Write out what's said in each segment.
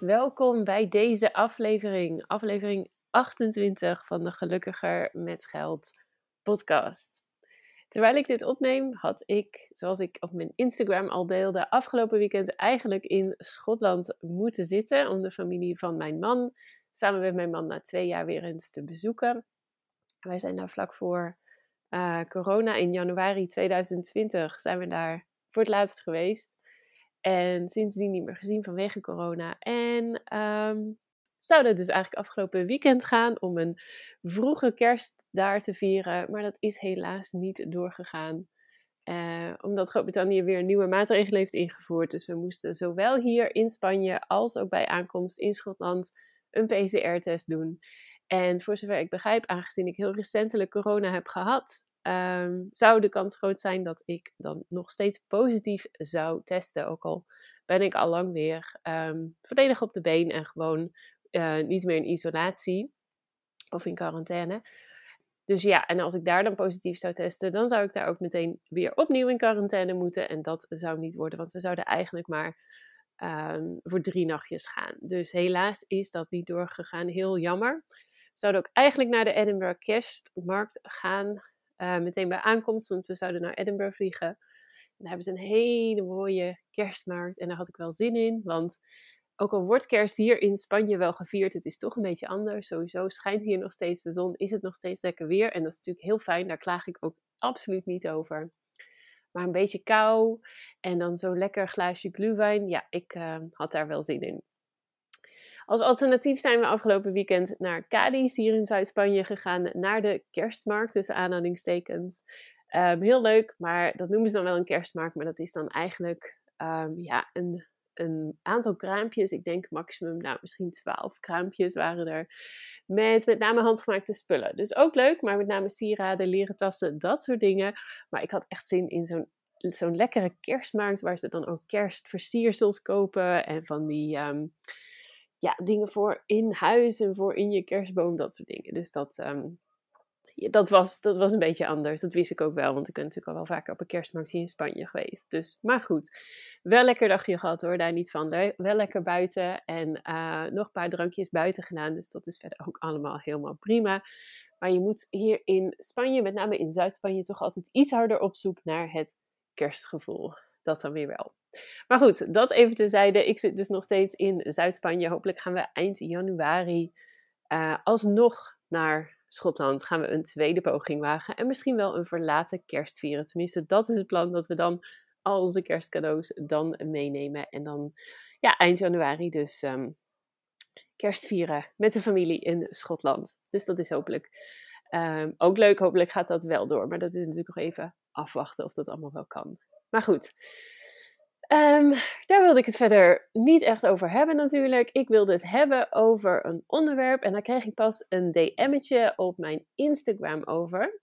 Welkom bij deze aflevering, aflevering 28 van de Gelukkiger met Geld podcast. Terwijl ik dit opneem, had ik, zoals ik op mijn Instagram al deelde, afgelopen weekend eigenlijk in Schotland moeten zitten om de familie van mijn man, samen met mijn man, na twee jaar weer eens te bezoeken. Wij zijn daar vlak voor uh, corona in januari 2020 zijn we daar voor het laatst geweest. En sindsdien niet meer gezien vanwege corona. En um, zouden dus eigenlijk afgelopen weekend gaan om een vroege kerst daar te vieren. Maar dat is helaas niet doorgegaan. Uh, omdat Groot-Brittannië weer nieuwe maatregelen heeft ingevoerd. Dus we moesten zowel hier in Spanje als ook bij aankomst in Schotland een PCR-test doen. En voor zover ik begrijp, aangezien ik heel recentelijk corona heb gehad, um, zou de kans groot zijn dat ik dan nog steeds positief zou testen. Ook al ben ik al lang weer um, volledig op de been en gewoon uh, niet meer in isolatie of in quarantaine. Dus ja, en als ik daar dan positief zou testen, dan zou ik daar ook meteen weer opnieuw in quarantaine moeten. En dat zou niet worden, want we zouden eigenlijk maar um, voor drie nachtjes gaan. Dus helaas is dat niet doorgegaan. Heel jammer. We zouden ook eigenlijk naar de Edinburgh Kerstmarkt gaan. Uh, meteen bij aankomst, want we zouden naar Edinburgh vliegen. En daar hebben ze een hele mooie kerstmarkt en daar had ik wel zin in, want ook al wordt kerst hier in Spanje wel gevierd, het is toch een beetje anders. Sowieso schijnt hier nog steeds de zon, is het nog steeds lekker weer en dat is natuurlijk heel fijn, daar klaag ik ook absoluut niet over. Maar een beetje kou en dan zo'n lekker glaasje glühwein, ja, ik uh, had daar wel zin in. Als alternatief zijn we afgelopen weekend naar Cadiz, hier in Zuid-Spanje, gegaan. Naar de kerstmarkt, tussen aanhalingstekens. Um, heel leuk, maar dat noemen ze dan wel een kerstmarkt. Maar dat is dan eigenlijk um, ja, een, een aantal kraampjes. Ik denk maximum, nou misschien twaalf kraampjes waren er. Met met name handgemaakte spullen. Dus ook leuk, maar met name sieraden, leren tassen, dat soort dingen. Maar ik had echt zin in zo'n zo'n lekkere kerstmarkt waar ze dan ook kerstversiersels kopen en van die um, ja, dingen voor in huis en voor in je kerstboom, dat soort dingen. Dus dat, um, dat, was, dat was een beetje anders. Dat wist ik ook wel, want ik ben natuurlijk al wel vaker op een kerstmarkt hier in Spanje geweest. Dus, maar goed, wel lekker dagje gehad hoor, daar niet van. Wel lekker buiten en uh, nog een paar drankjes buiten gedaan. Dus dat is verder ook allemaal helemaal prima. Maar je moet hier in Spanje, met name in Zuid-Spanje, toch altijd iets harder op zoek naar het kerstgevoel. Dat dan weer wel. Maar goed, dat even tezijde. Ik zit dus nog steeds in Zuid-Spanje. Hopelijk gaan we eind januari uh, alsnog naar Schotland. Gaan we een tweede poging wagen. En misschien wel een verlaten kerst vieren. Tenminste, dat is het plan. Dat we dan al onze kerstcadeaus dan meenemen. En dan ja, eind januari dus um, kerst vieren met de familie in Schotland. Dus dat is hopelijk um, ook leuk. Hopelijk gaat dat wel door. Maar dat is natuurlijk nog even afwachten of dat allemaal wel kan. Maar goed. Um, daar wilde ik het verder niet echt over hebben natuurlijk. Ik wilde het hebben over een onderwerp en daar kreeg ik pas een DM'tje op mijn Instagram over.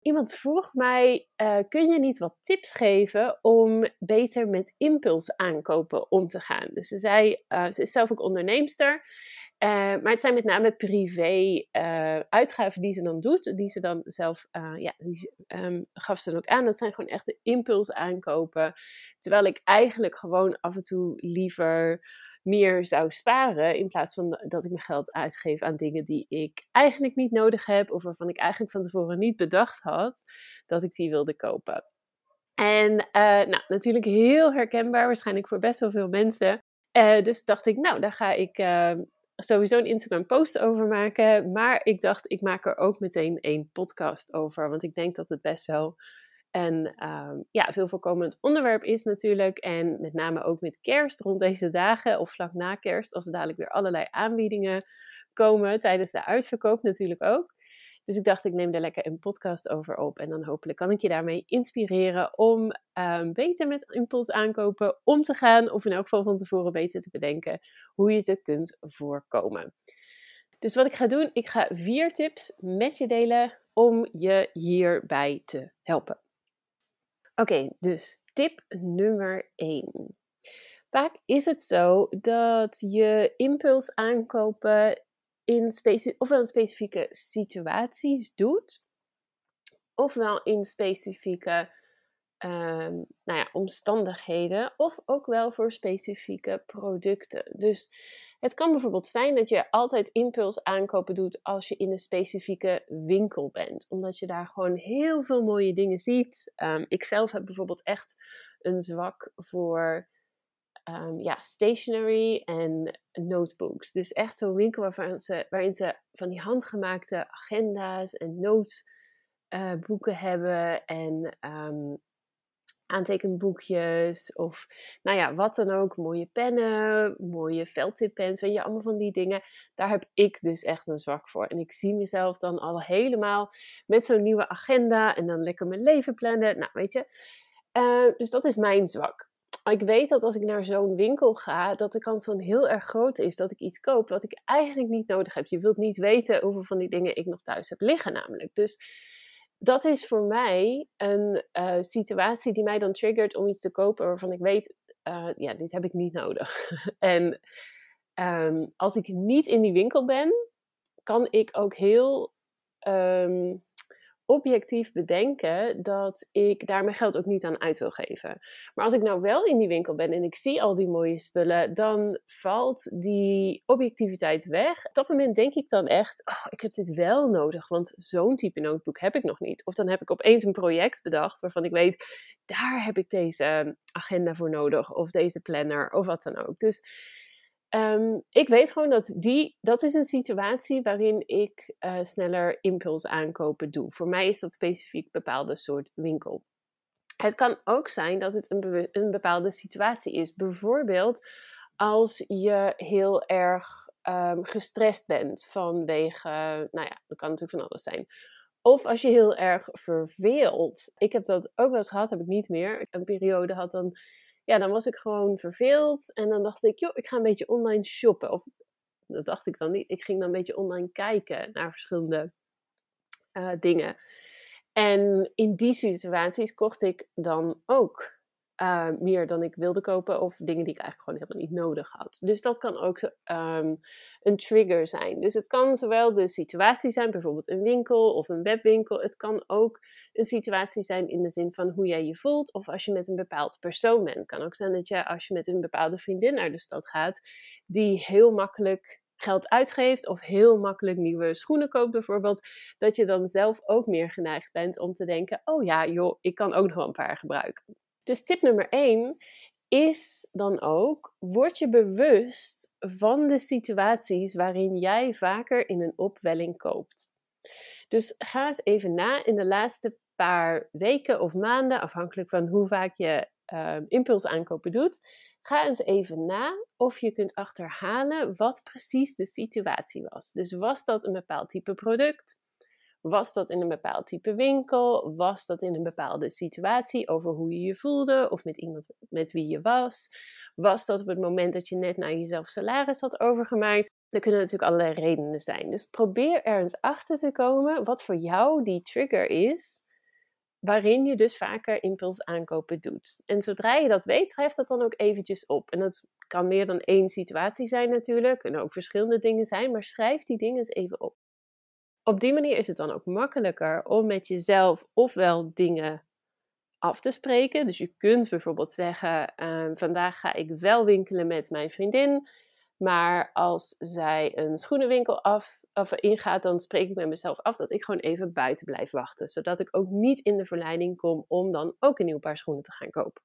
Iemand vroeg mij, uh, kun je niet wat tips geven om beter met impuls aankopen om te gaan? Dus ze zei, uh, ze is zelf ook onderneemster uh, maar het zijn met name privé uh, uitgaven die ze dan doet, die ze dan zelf, uh, ja, die um, gaf ze dan ook aan. Dat zijn gewoon echte impuls aankopen. Terwijl ik eigenlijk gewoon af en toe liever meer zou sparen. In plaats van dat ik mijn geld uitgeef aan dingen die ik eigenlijk niet nodig heb. Of waarvan ik eigenlijk van tevoren niet bedacht had dat ik die wilde kopen. En nou, natuurlijk heel herkenbaar, waarschijnlijk voor best wel veel mensen. Dus dacht ik, nou, daar ga ik uh, sowieso een Instagram post over maken. Maar ik dacht, ik maak er ook meteen een podcast over. Want ik denk dat het best wel een um, ja, veel voorkomend onderwerp is natuurlijk. En met name ook met kerst rond deze dagen of vlak na kerst. Als er dadelijk weer allerlei aanbiedingen komen tijdens de uitverkoop natuurlijk ook. Dus ik dacht, ik neem er lekker een podcast over op. En dan hopelijk kan ik je daarmee inspireren om um, beter met impuls aankopen om te gaan. Of in elk geval van tevoren beter te bedenken hoe je ze kunt voorkomen. Dus wat ik ga doen, ik ga vier tips met je delen om je hierbij te helpen. Oké, dus tip nummer 1. Vaak is het zo dat je impuls aankopen in ofwel in specifieke situaties doet, ofwel in specifieke um, nou ja, omstandigheden, of ook wel voor specifieke producten. Dus het kan bijvoorbeeld zijn dat je altijd impuls aankopen doet als je in een specifieke winkel bent, omdat je daar gewoon heel veel mooie dingen ziet. Um, ik zelf heb bijvoorbeeld echt een zwak voor um, ja, stationery en notebooks. Dus echt zo'n winkel waarvan ze, waarin ze van die handgemaakte agenda's en noodboeken uh, hebben en um, aantekenboekjes of nou ja, wat dan ook. Mooie pennen, mooie veldtippens, weet je, allemaal van die dingen. Daar heb ik dus echt een zwak voor. En ik zie mezelf dan al helemaal met zo'n nieuwe agenda en dan lekker mijn leven plannen. Nou, weet je. Uh, dus dat is mijn zwak ik weet dat als ik naar zo'n winkel ga, dat de kans dan heel erg groot is dat ik iets koop wat ik eigenlijk niet nodig heb. Je wilt niet weten hoeveel van die dingen ik nog thuis heb liggen, namelijk. Dus dat is voor mij een uh, situatie die mij dan triggert om iets te kopen waarvan ik weet, uh, ja, dit heb ik niet nodig. en um, als ik niet in die winkel ben, kan ik ook heel um, objectief bedenken dat ik daar mijn geld ook niet aan uit wil geven. Maar als ik nou wel in die winkel ben en ik zie al die mooie spullen, dan valt die objectiviteit weg. Op dat moment denk ik dan echt, oh, ik heb dit wel nodig, want zo'n type notebook heb ik nog niet. Of dan heb ik opeens een project bedacht waarvan ik weet, daar heb ik deze agenda voor nodig, of deze planner, of wat dan ook. Dus Um, ik weet gewoon dat die, dat is een situatie waarin ik uh, sneller impuls aankopen doe. Voor mij is dat specifiek bepaalde soort winkel. Het kan ook zijn dat het een, een bepaalde situatie is. Bijvoorbeeld als je heel erg um, gestrest bent vanwege, nou ja, dat kan natuurlijk van alles zijn. Of als je heel erg verveelt. Ik heb dat ook wel eens gehad, heb ik niet meer. Een periode had dan ja, dan was ik gewoon verveeld. En dan dacht ik, joh, ik ga een beetje online shoppen. Of dat dacht ik dan niet. Ik ging dan een beetje online kijken naar verschillende uh, dingen. En in die situaties kocht ik dan ook uh, meer dan ik wilde kopen of dingen die ik eigenlijk gewoon helemaal niet nodig had. Dus dat kan ook um, een trigger zijn. Dus het kan zowel de situatie zijn, bijvoorbeeld een winkel of een webwinkel. Het kan ook een situatie zijn in de zin van hoe jij je voelt of als je met een bepaald persoon bent. Het kan ook zijn dat je als je met een bepaalde vriendin naar de stad gaat, die heel makkelijk geld uitgeeft of heel makkelijk nieuwe schoenen koopt bijvoorbeeld, dat je dan zelf ook meer geneigd bent om te denken, oh ja, joh, ik kan ook nog wel een paar gebruiken. Dus tip nummer 1 is dan ook: word je bewust van de situaties waarin jij vaker in een opwelling koopt. Dus ga eens even na in de laatste paar weken of maanden, afhankelijk van hoe vaak je uh, impuls aankopen doet. Ga eens even na of je kunt achterhalen wat precies de situatie was. Dus was dat een bepaald type product? Was dat in een bepaald type winkel? Was dat in een bepaalde situatie over hoe je je voelde of met iemand met wie je was? Was dat op het moment dat je net naar jezelf salaris had overgemaakt? Er kunnen natuurlijk allerlei redenen zijn. Dus probeer ergens achter te komen wat voor jou die trigger is, waarin je dus vaker impuls aankopen doet. En zodra je dat weet, schrijf dat dan ook eventjes op. En dat kan meer dan één situatie zijn natuurlijk, kunnen ook verschillende dingen zijn, maar schrijf die dingen eens even op op die manier is het dan ook makkelijker om met jezelf ofwel dingen af te spreken. Dus je kunt bijvoorbeeld zeggen: ehm, vandaag ga ik wel winkelen met mijn vriendin. Maar als zij een schoenenwinkel af, of ingaat, dan spreek ik met mezelf af dat ik gewoon even buiten blijf wachten. Zodat ik ook niet in de verleiding kom om dan ook een nieuw paar schoenen te gaan kopen.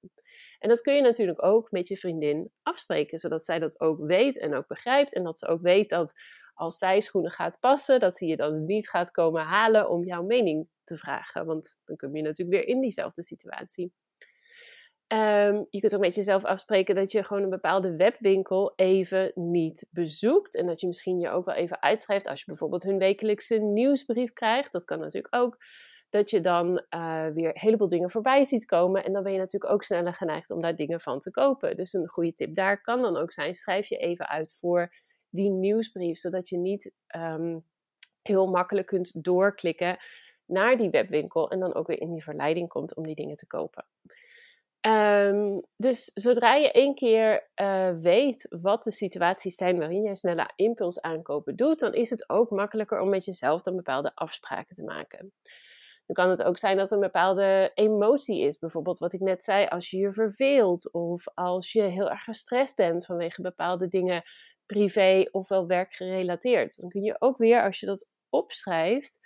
En dat kun je natuurlijk ook met je vriendin afspreken, zodat zij dat ook weet en ook begrijpt. En dat ze ook weet dat als zij schoenen gaat passen, dat ze je dan niet gaat komen halen om jouw mening te vragen. Want dan kom je natuurlijk weer in diezelfde situatie. Ehm, je kunt ook met jezelf afspreken dat je gewoon een bepaalde webwinkel even niet bezoekt. En dat je misschien je ook wel even uitschrijft als je bijvoorbeeld hun wekelijkse nieuwsbrief krijgt. Dat kan natuurlijk ook. Dat je dan uh, weer een heleboel dingen voorbij ziet komen. En dan ben je natuurlijk ook sneller geneigd om daar dingen van te kopen. Dus een goede tip daar kan dan ook zijn: schrijf je even uit voor die nieuwsbrief. Zodat je niet um, heel makkelijk kunt doorklikken naar die webwinkel. En dan ook weer in die verleiding komt om die dingen te kopen. Um, dus zodra je één keer uh, weet wat de situaties zijn waarin jij snelle impuls aankopen doet, dan is het ook makkelijker om met jezelf dan bepaalde afspraken te maken. Dan kan het ook zijn dat er een bepaalde emotie is. Bijvoorbeeld wat ik net zei, als je je verveelt of als je heel erg gestrest bent vanwege bepaalde dingen privé of wel werkgerelateerd. Dan kun je ook weer, als je dat opschrijft,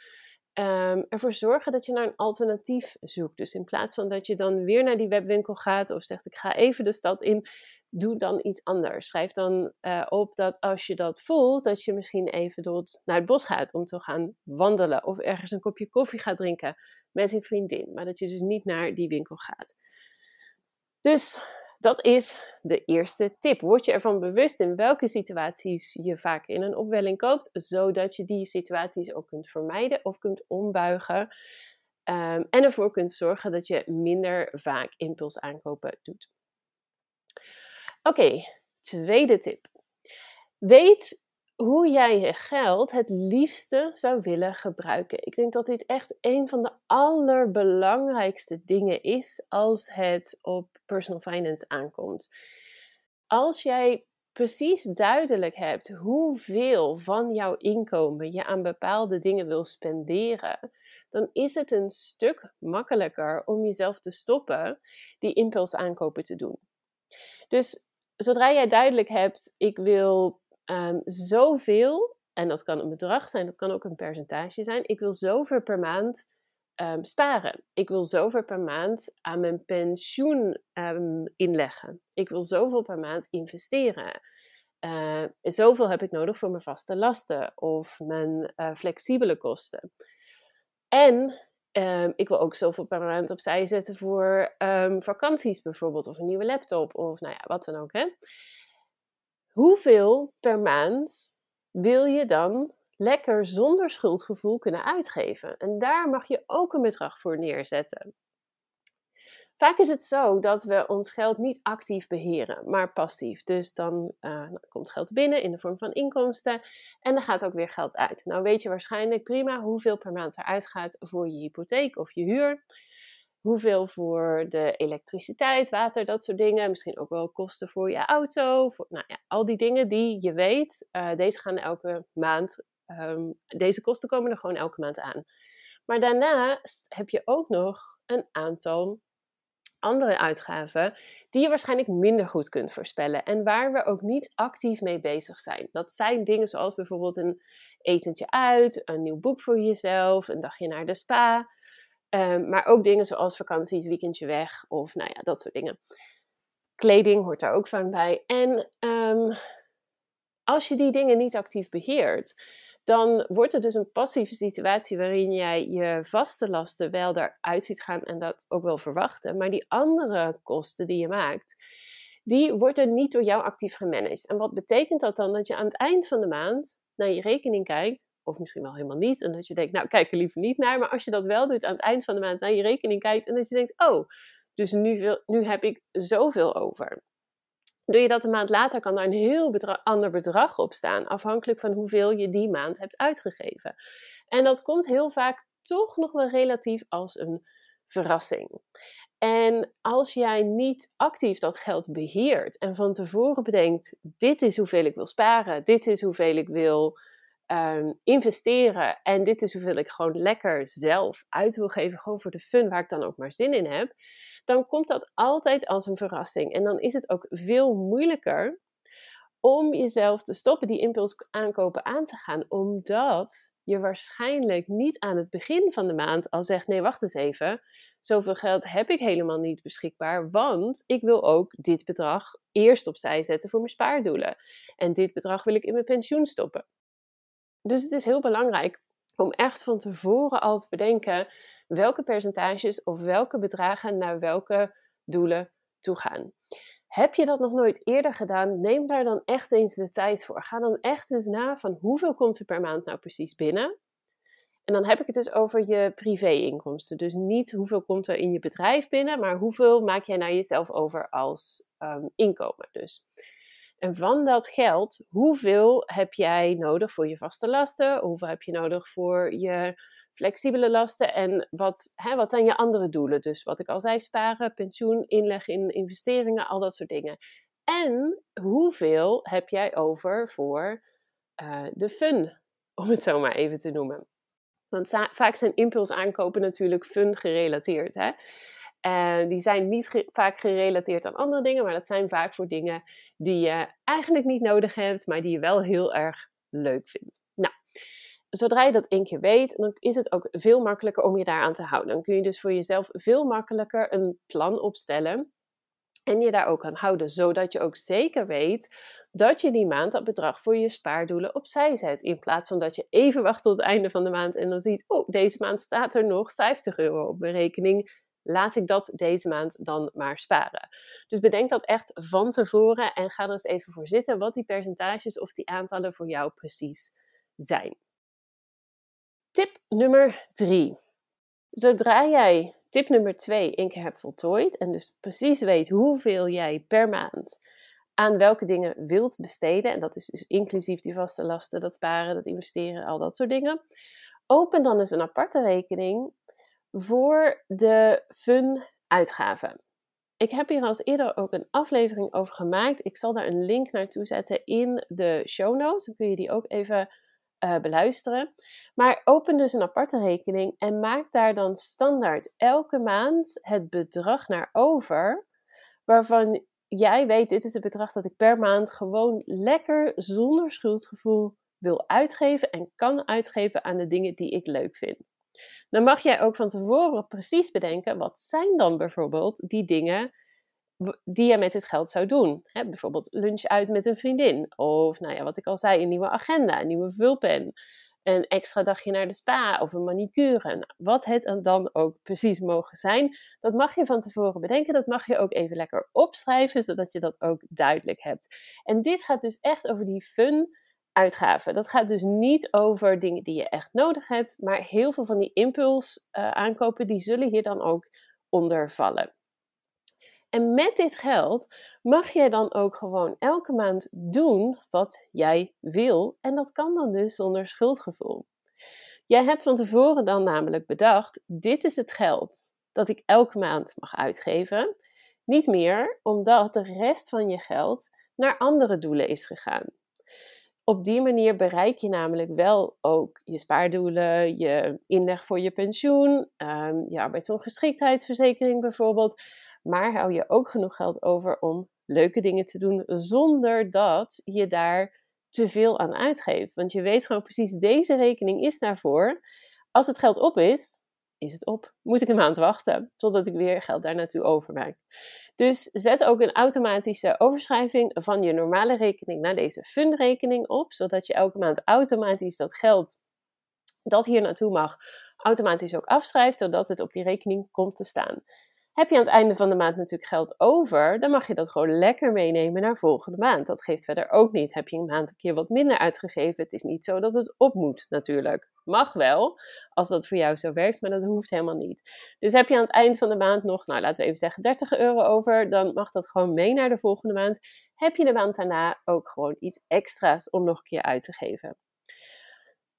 um, ervoor zorgen dat je naar een alternatief zoekt. Dus in plaats van dat je dan weer naar die webwinkel gaat of zegt ik ga even de stad in, doe dan iets anders. Schrijf dan uh, op dat als je dat voelt, dat je misschien even door naar het bos gaat om te gaan wandelen of ergens een kopje koffie gaat drinken met een vriendin, maar dat je dus niet naar die winkel gaat. Dus dat is de eerste tip. Word je ervan bewust in welke situaties je vaak in een opwelling koopt, zodat je die situaties ook kunt vermijden of kunt ombuigen. Um, en ervoor kunt zorgen dat je minder vaak impuls aankopen doet. Oké, tweede tip. Weet hoe jij je geld het liefste zou willen gebruiken. Ik denk dat dit echt een van de allerbelangrijkste dingen is als het op personal finance aankomt. Als jij precies duidelijk hebt hoeveel van jouw inkomen je aan bepaalde dingen wil spenderen, dan is het een stuk makkelijker om jezelf te stoppen die impuls aankopen te doen. Dus zodra jij duidelijk hebt, ik wil um, zoveel, en dat kan een bedrag zijn, dat kan ook een percentage zijn, ik wil zoveel per maand um, sparen. Ik wil zoveel per maand aan mijn pensioen um, inleggen. Ik wil zoveel per maand investeren. Uh, zoveel heb ik nodig voor mijn vaste lasten of mijn uh, flexibele kosten. En ik wil ook zoveel per maand opzij zetten voor vakanties bijvoorbeeld, of een nieuwe laptop, of nou ja, wat dan ook. Hè? Hoeveel per maand wil je dan lekker zonder schuldgevoel kunnen uitgeven? En daar mag je ook een bedrag voor neerzetten. Vaak is het zo dat we ons geld niet actief beheren, maar passief. Dus dan uh, komt geld binnen in de vorm van inkomsten en dan gaat ook weer geld uit. Nou weet je waarschijnlijk prima hoeveel per maand eruit gaat voor je hypotheek of je huur hoeveel voor de elektriciteit, water, dat soort dingen. Misschien ook wel kosten voor je auto. Voor, nou ja, al die dingen die je weet, uh, deze gaan elke maand, um, deze kosten komen er gewoon elke maand aan. Maar daarnaast heb je ook nog een aantal andere uitgaven die je waarschijnlijk minder goed kunt voorspellen en waar we ook niet actief mee bezig zijn. Dat zijn dingen zoals bijvoorbeeld een etentje uit, een nieuw boek voor jezelf, een dagje naar de spa. Um, maar ook dingen zoals vakanties, weekendje weg of nou ja, dat soort dingen. Kleding hoort daar ook van bij. En um, als je die dingen niet actief beheert, dan wordt het dus een passieve situatie waarin jij je vaste lasten wel eruit ziet gaan en dat ook wel verwachten. Maar die andere kosten die je maakt, die worden niet door jou actief gemanaged. En wat betekent dat dan? Dat je aan het eind van de maand naar je rekening kijkt of misschien wel helemaal niet. En dat je denkt, nou kijk er liever niet naar. Maar als je dat wel doet aan het eind van de maand naar je rekening kijkt. En dat je denkt, oh, dus nu, nu heb ik zoveel over. Doe je dat een maand later, kan daar een heel ander bedrag op staan. Afhankelijk van hoeveel je die maand hebt uitgegeven. En dat komt heel vaak toch nog wel relatief als een verrassing. En als jij niet actief dat geld beheert en van tevoren bedenkt: dit is hoeveel ik wil sparen, dit is hoeveel ik wil um, investeren. En dit is hoeveel ik gewoon lekker zelf uit wil geven, gewoon voor de fun, waar ik dan ook maar zin in heb. Dan komt dat altijd als een verrassing. En dan is het ook veel moeilijker om jezelf te stoppen, die impuls aankopen aan te gaan. Omdat je waarschijnlijk niet aan het begin van de maand al zegt: nee, wacht eens even. Zoveel geld heb ik helemaal niet beschikbaar, want ik wil ook dit bedrag eerst opzij zetten voor mijn spaardoelen. En dit bedrag wil ik in mijn pensioen stoppen. Dus het is heel belangrijk om echt van tevoren al te bedenken welke percentages of welke bedragen naar welke doelen toe gaan. Heb je dat nog nooit eerder gedaan? Neem daar dan echt eens de tijd voor. Ga dan echt eens na van hoeveel komt er per maand nou precies binnen. En dan heb ik het dus over je privé-inkomsten. Dus niet hoeveel komt er in je bedrijf binnen, maar hoeveel maak jij naar jezelf over als um, inkomen. Dus. En van dat geld, hoeveel heb jij nodig voor je vaste lasten? Hoeveel heb je nodig voor je flexibele lasten? En wat, hè, wat zijn je andere doelen? Dus wat ik al zei, sparen, pensioen, inleg in investeringen, al dat soort dingen. En hoeveel heb jij over voor uh, de fun, om het zo maar even te noemen? Want vaak zijn impulsaankopen natuurlijk fun gerelateerd. Hè? En die zijn niet vaak gerelateerd aan andere dingen, maar dat zijn vaak voor dingen die je eigenlijk niet nodig hebt, maar die je wel heel erg leuk vindt. Nou, zodra je dat één keer weet, dan is het ook veel makkelijker om je daaraan te houden. Dan kun je dus voor jezelf veel makkelijker een plan opstellen en je daar ook aan houden, zodat je ook zeker weet dat je die maand dat bedrag voor je spaardoelen opzij zet. In plaats van dat je even wacht tot het einde van de maand en dan ziet, oh, deze maand staat er nog 50 euro op mijn rekening. Laat ik dat deze maand dan maar sparen. Dus bedenk dat echt van tevoren en ga er eens even voor zitten wat die percentages of die aantallen voor jou precies zijn. Tip nummer 3. Zodra jij tip nummer 2 één keer hebt voltooid en dus precies weet hoeveel jij per maand aan welke dingen wilt besteden, en dat is dus inclusief die vaste lasten, dat sparen, dat investeren, al dat soort dingen, open dan eens een aparte rekening voor de fun uitgaven. Ik heb hier als eerder ook een aflevering over gemaakt. Ik zal daar een link naartoe zetten in de show notes. Dan kun je die ook even uh, beluisteren. Maar open dus een aparte rekening en maak daar dan standaard elke maand het bedrag naar over. Waarvan jij weet, dit is het bedrag dat ik per maand gewoon lekker zonder schuldgevoel wil uitgeven en kan uitgeven aan de dingen die ik leuk vind. Dan mag jij ook van tevoren precies bedenken, wat zijn dan bijvoorbeeld die dingen die je met dit geld zou doen. bijvoorbeeld lunch uit met een vriendin. Of nou ja, wat ik al zei, een nieuwe agenda, een nieuwe vulpen. Een extra dagje naar de spa of een manicure. Nou, wat het dan ook precies mogen zijn, dat mag je van tevoren bedenken. Dat mag je ook even lekker opschrijven, zodat je dat ook duidelijk hebt. En dit gaat dus echt over die fun uitgaven. Dat gaat dus niet over dingen die je echt nodig hebt, maar heel veel van die impuls uh, aankopen, die zullen hier dan ook onder vallen. En met dit geld mag jij dan ook gewoon elke maand doen wat jij wil. En dat kan dan dus zonder schuldgevoel. Jij hebt van tevoren dan namelijk bedacht: dit is het geld dat ik elke maand mag uitgeven. Niet meer omdat de rest van je geld naar andere doelen is gegaan. Op die manier bereik je namelijk wel ook je spaardoelen, je inleg voor je pensioen, um, je arbeidsongeschiktheidsverzekering bijvoorbeeld. Maar hou je ook genoeg geld over om leuke dingen te doen zonder dat je daar te veel aan uitgeeft. Want je weet gewoon precies, deze rekening is daarvoor. Als het geld op is, is het op. Moet ik een maand wachten totdat ik weer geld daar naartoe overmaak. Dus zet ook een automatische overschrijving van je normale rekening naar deze fundrekening op, zodat je elke maand automatisch dat geld dat hier naartoe mag, automatisch ook afschrijft, zodat het op die rekening komt te staan. Heb je aan het einde van de maand natuurlijk geld over, dan mag je dat gewoon lekker meenemen naar volgende maand. Dat geeft verder ook niet. Heb je een maand een keer wat minder uitgegeven, het is niet zo dat het op moet natuurlijk. Mag wel, als dat voor jou zo werkt, maar dat hoeft helemaal niet. Dus heb je aan het eind van de maand nog, nou laten we even zeggen 30 euro over, dan mag dat gewoon mee naar de volgende maand. Heb je de maand daarna ook gewoon iets extra's om nog een keer uit te geven.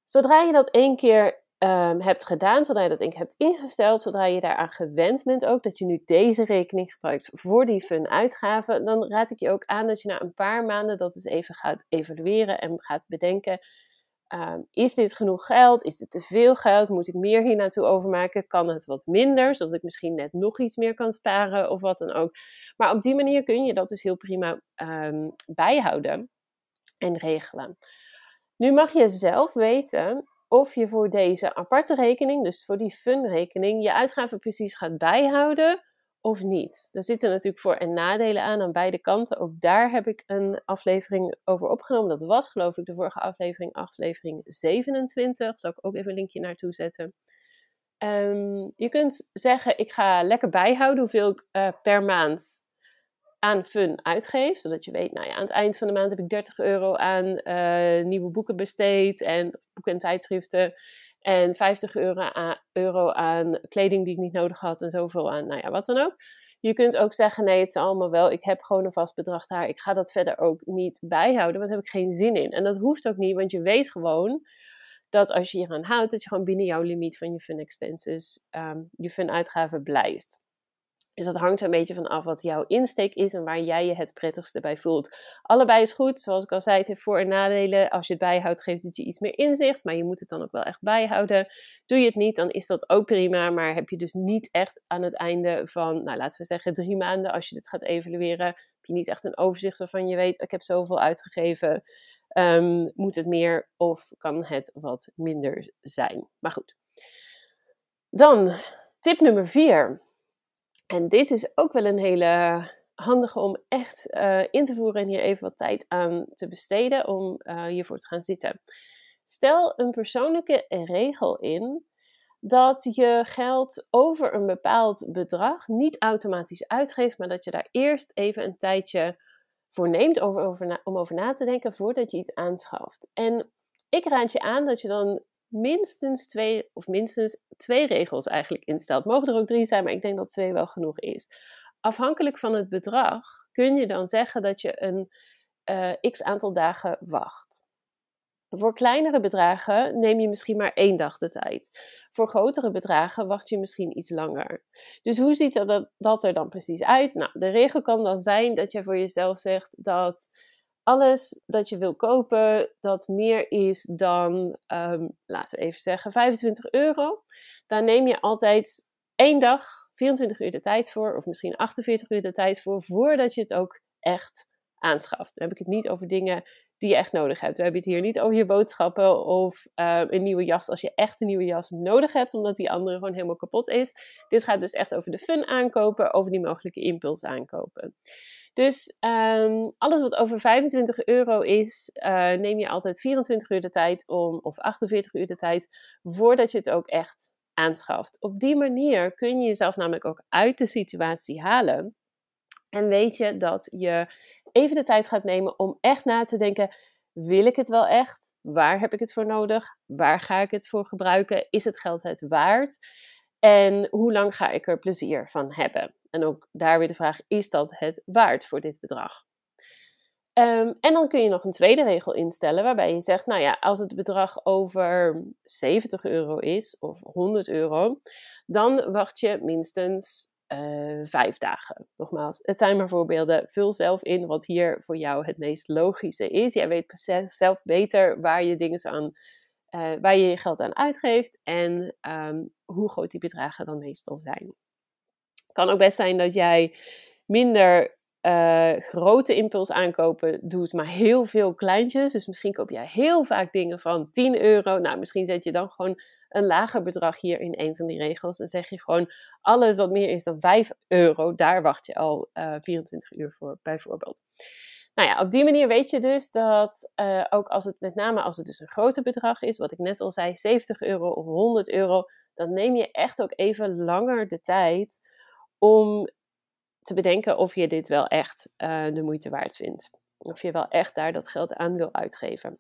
Zodra je dat één keer um, hebt gedaan, zodra je dat ink hebt ingesteld, zodra je daaraan gewend bent ook, dat je nu deze rekening gebruikt voor die fun uitgaven, dan raad ik je ook aan dat je na een paar maanden dat eens even gaat evalueren en gaat bedenken, ehm, is dit genoeg geld? Is dit te veel geld? Moet ik meer hier naartoe overmaken? Kan het wat minder, zodat ik misschien net nog iets meer kan sparen of wat dan ook. Maar op die manier kun je dat dus heel prima um, bijhouden en regelen. Nu mag je zelf weten of je voor deze aparte rekening, dus voor die fun-rekening, je uitgaven precies gaat bijhouden of niet. Er zitten natuurlijk voor- en nadelen aan aan beide kanten. Ook daar heb ik een aflevering over opgenomen. Dat was geloof ik de vorige aflevering, aflevering 27. Daar zal ik ook even een linkje naartoe zetten. Um, je kunt zeggen, ik ga lekker bijhouden hoeveel ik uh, per maand aan fun uitgeeft. Zodat je weet, nou ja, aan het eind van de maand heb ik 30 euro aan uh, nieuwe boeken besteed. En boeken en tijdschriften. En 50 euro aan, euro aan kleding die ik niet nodig had. En zoveel aan, nou ja, wat dan ook. Je kunt ook zeggen, nee, het is allemaal wel. Ik heb gewoon een vast bedrag daar. Ik ga dat verder ook niet bijhouden, want daar heb ik geen zin in. En dat hoeft ook niet, want je weet gewoon dat als je je aan houdt, dat je gewoon binnen jouw limiet van je fun expenses, um, je fun uitgaven blijft. Dus dat hangt een beetje van af wat jouw insteek is en waar jij je het prettigste bij voelt. Allebei is goed, zoals ik al zei, het heeft voor- en nadelen. Als je het bijhoudt, geeft het je iets meer inzicht, maar je moet het dan ook wel echt bijhouden. Doe je het niet, dan is dat ook prima, maar heb je dus niet echt aan het einde van, nou laten we zeggen drie maanden, als je dit gaat evalueren, heb je niet echt een overzicht waarvan je weet, ik heb zoveel uitgegeven. Um, moet het meer of kan het wat minder zijn? Maar goed. Dan tip nummer vier. En dit is ook wel een hele handige om echt uh, in te voeren en hier even wat tijd aan te besteden om uh, hiervoor te gaan zitten. Stel een persoonlijke regel in dat je geld over een bepaald bedrag niet automatisch uitgeeft, maar dat je daar eerst even een tijdje voor neemt om over na te denken voordat je iets aanschaft. En ik raad je aan dat je dan minstens twee, of minstens twee regels eigenlijk instelt. Mogen er ook drie zijn, maar ik denk dat twee wel genoeg is. Afhankelijk van het bedrag kun je dan zeggen dat je een uh, x aantal dagen wacht. Voor kleinere bedragen neem je misschien maar één dag de tijd. Voor grotere bedragen wacht je misschien iets langer. Dus hoe ziet dat, dat er dan precies uit? Nou, de regel kan dan zijn dat je voor jezelf zegt dat alles dat je wil kopen, dat meer is dan, um, laten we even zeggen, 25 euro. Daar neem je altijd één dag, 24 uur de tijd voor, of misschien 48 uur de tijd voor, voordat je het ook echt aanschaft. Dan heb ik het niet over dingen die je echt nodig hebt. We hebben het hier niet over je boodschappen of uh, een nieuwe jas als je echt een nieuwe jas nodig hebt, omdat die andere gewoon helemaal kapot is. Dit gaat dus echt over de fun aankopen, over die mogelijke impuls aankopen. Dus um, alles wat over 25 euro is, uh, neem je altijd 24 uur de tijd om, of 48 uur de tijd, voordat je het ook echt aanschaft. Op die manier kun je jezelf namelijk ook uit de situatie halen. En weet je dat je even de tijd gaat nemen om echt na te denken: wil ik het wel echt? Waar heb ik het voor nodig? Waar ga ik het voor gebruiken? Is het geld het waard? En hoe lang ga ik er plezier van hebben? En ook daar weer de vraag: is dat het waard voor dit bedrag? Um, en dan kun je nog een tweede regel instellen waarbij je zegt: Nou ja, als het bedrag over 70 euro is of 100 euro, dan wacht je minstens uh, vijf dagen. Nogmaals, het zijn maar voorbeelden. Vul zelf in wat hier voor jou het meest logische is. Jij weet zelf beter waar je dingen aan, uh, waar je je geld aan uitgeeft en um, hoe groot die bedragen dan meestal zijn. Kan ook best zijn dat jij minder uh, grote impuls aankopen doet, maar heel veel kleintjes. Dus misschien koop jij heel vaak dingen van 10 euro. Nou, misschien zet je dan gewoon een lager bedrag hier in een van die regels. En zeg je gewoon alles dat meer is dan 5 euro, daar wacht je al uh, eh, 24 uur voor, bijvoorbeeld. Nou ja, op die manier weet je dus dat uh, ook als het met name als het dus een groter bedrag is, wat ik net al zei, 70 euro of 100 euro, dan neem je echt ook even langer de tijd om te bedenken of je dit wel echt uh, de moeite waard vindt. Of je wel echt daar dat geld aan wil uitgeven.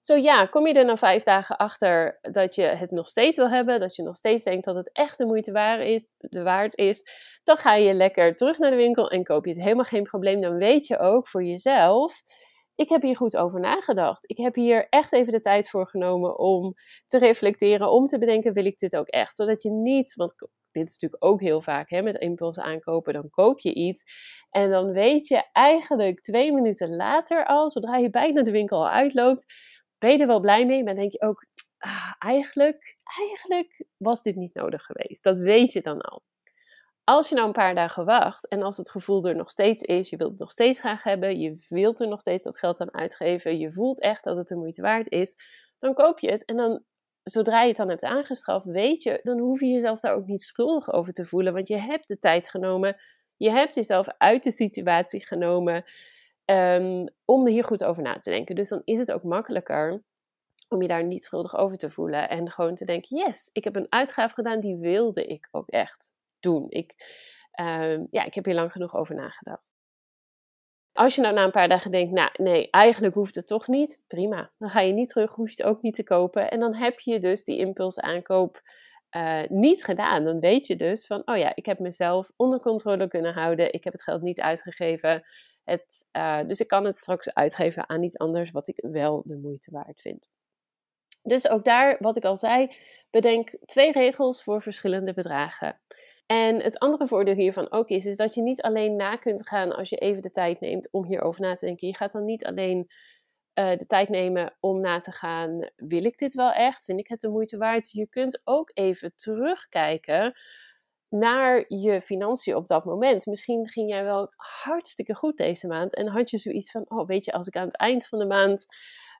Zo ja, kom je er na vijf dagen achter dat je het nog steeds wil hebben, dat je nog steeds denkt dat het echt de moeite waard is, de waard is, dan ga je lekker terug naar de winkel en koop je het helemaal geen probleem. Dan weet je ook voor jezelf, ik heb hier goed over nagedacht. Ik heb hier echt even de tijd voor genomen om te reflecteren, om te bedenken, wil ik dit ook echt? Zodat je niet, want dit is natuurlijk ook heel vaak hè, met impuls aankopen, dan koop je iets en dan weet je eigenlijk twee minuten later al, zodra je bijna de winkel al uitloopt, ben je er wel blij mee, maar denk je ook, ah, eigenlijk, eigenlijk was dit niet nodig geweest. Dat weet je dan al. Als je nou een paar dagen wacht en als het gevoel er nog steeds is, je wilt het nog steeds graag hebben, je wilt er nog steeds dat geld aan uitgeven, je voelt echt dat het de moeite waard is, dan koop je het en dan zodra je het dan hebt aangeschaft, weet je, dan hoef je jezelf daar ook niet schuldig over te voelen, want je hebt de tijd genomen, je hebt jezelf uit de situatie genomen. Um, om hier goed over na te denken. Dus dan is het ook makkelijker om je daar niet schuldig over te voelen. En gewoon te denken: yes, ik heb een uitgave gedaan, die wilde ik ook echt doen. Ik, Ehm, ja, ik heb hier lang genoeg over nagedacht. Als je nou na een paar dagen denkt, nou nee, eigenlijk hoeft het toch niet, prima. Dan ga je niet terug, hoef je het ook niet te kopen. En dan heb je dus die impulsaankoop uh, niet gedaan. Dan weet je dus van, oh ja, ik heb mezelf onder controle kunnen houden. Ik heb het geld niet uitgegeven. Het, uh, dus ik kan het straks uitgeven aan iets anders wat ik wel de moeite waard vind. Dus ook daar, wat ik al zei, bedenk twee regels voor verschillende bedragen. En het andere voordeel hiervan ook is, is dat je niet alleen na kunt gaan als je even de tijd neemt om hierover na te denken. Je gaat dan niet alleen uh, de tijd nemen om na te gaan, wil ik dit wel echt? Vind ik het de moeite waard? Je kunt ook even terugkijken naar je financiën op dat moment. Misschien ging jij wel hartstikke goed deze maand en had je zoiets van, oh weet je, als ik aan het eind van de maand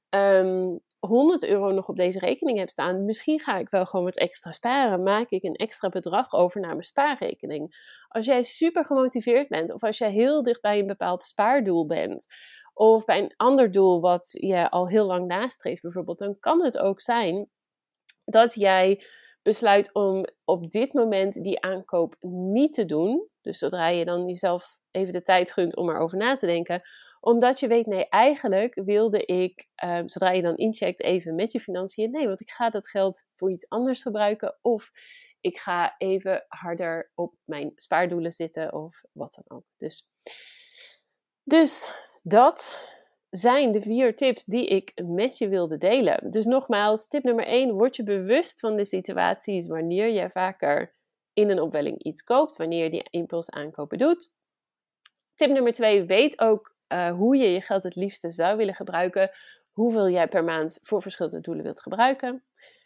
ehm, 100 euro nog op deze rekening heb staan, misschien ga ik wel gewoon wat extra sparen. Maak ik een extra bedrag over naar mijn spaarrekening. Als jij super gemotiveerd bent of als jij heel dicht bij een bepaald spaardoel bent, of bij een ander doel wat je al heel lang nastreeft bijvoorbeeld, dan kan het ook zijn dat jij besluit om op dit moment die aankoop niet te doen. Dus zodra je dan jezelf even de tijd gunt om erover na te denken, omdat je weet, nee, eigenlijk wilde ik, um, zodra je dan incheckt even met je financiën, nee, want ik ga dat geld voor iets anders gebruiken. Of ik ga even harder op mijn spaardoelen zitten of wat dan ook. Dus, dus dat zijn de vier tips die ik met je wilde delen. Dus nogmaals, tip nummer 1, word je bewust van de situaties wanneer je vaker in een opwelling iets koopt, wanneer je die impuls aankopen doet. Tip nummer 2, weet ook uh, hoe je je geld het liefste zou willen gebruiken, hoeveel jij per maand voor verschillende doelen wilt gebruiken.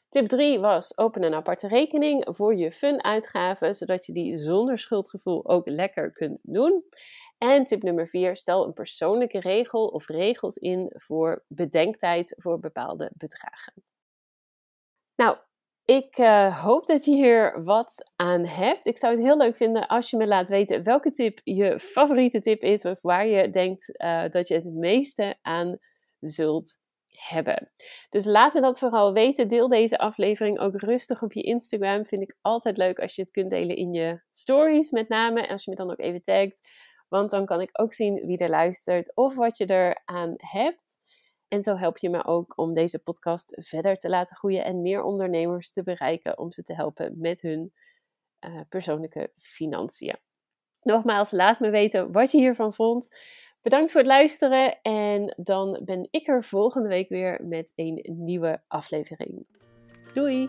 Tip 3 was open een aparte rekening voor je fun-uitgaven, zodat je die zonder schuldgevoel ook lekker kunt doen. En tip nummer 4, stel een persoonlijke regel of regels in voor bedenktijd voor bepaalde bedragen. Nou, ik uh, hoop dat je hier wat aan hebt. Ik zou het heel leuk vinden als je me laat weten welke tip je favoriete tip is, of waar je denkt uh, dat je het meeste aan zult hebben. Dus laat me dat vooral weten. Deel deze aflevering ook rustig op je Instagram. Vind ik altijd leuk als je het kunt delen in je stories, met name. Als je me dan ook even tagt. Want dan kan ik ook zien wie er luistert of wat je eraan hebt. En zo help je me ook om deze podcast verder te laten groeien en meer ondernemers te bereiken om ze te helpen met hun uh, persoonlijke financiën. Nogmaals, laat me weten wat je hiervan vond. Bedankt voor het luisteren en dan ben ik er volgende week weer met een nieuwe aflevering. Doei!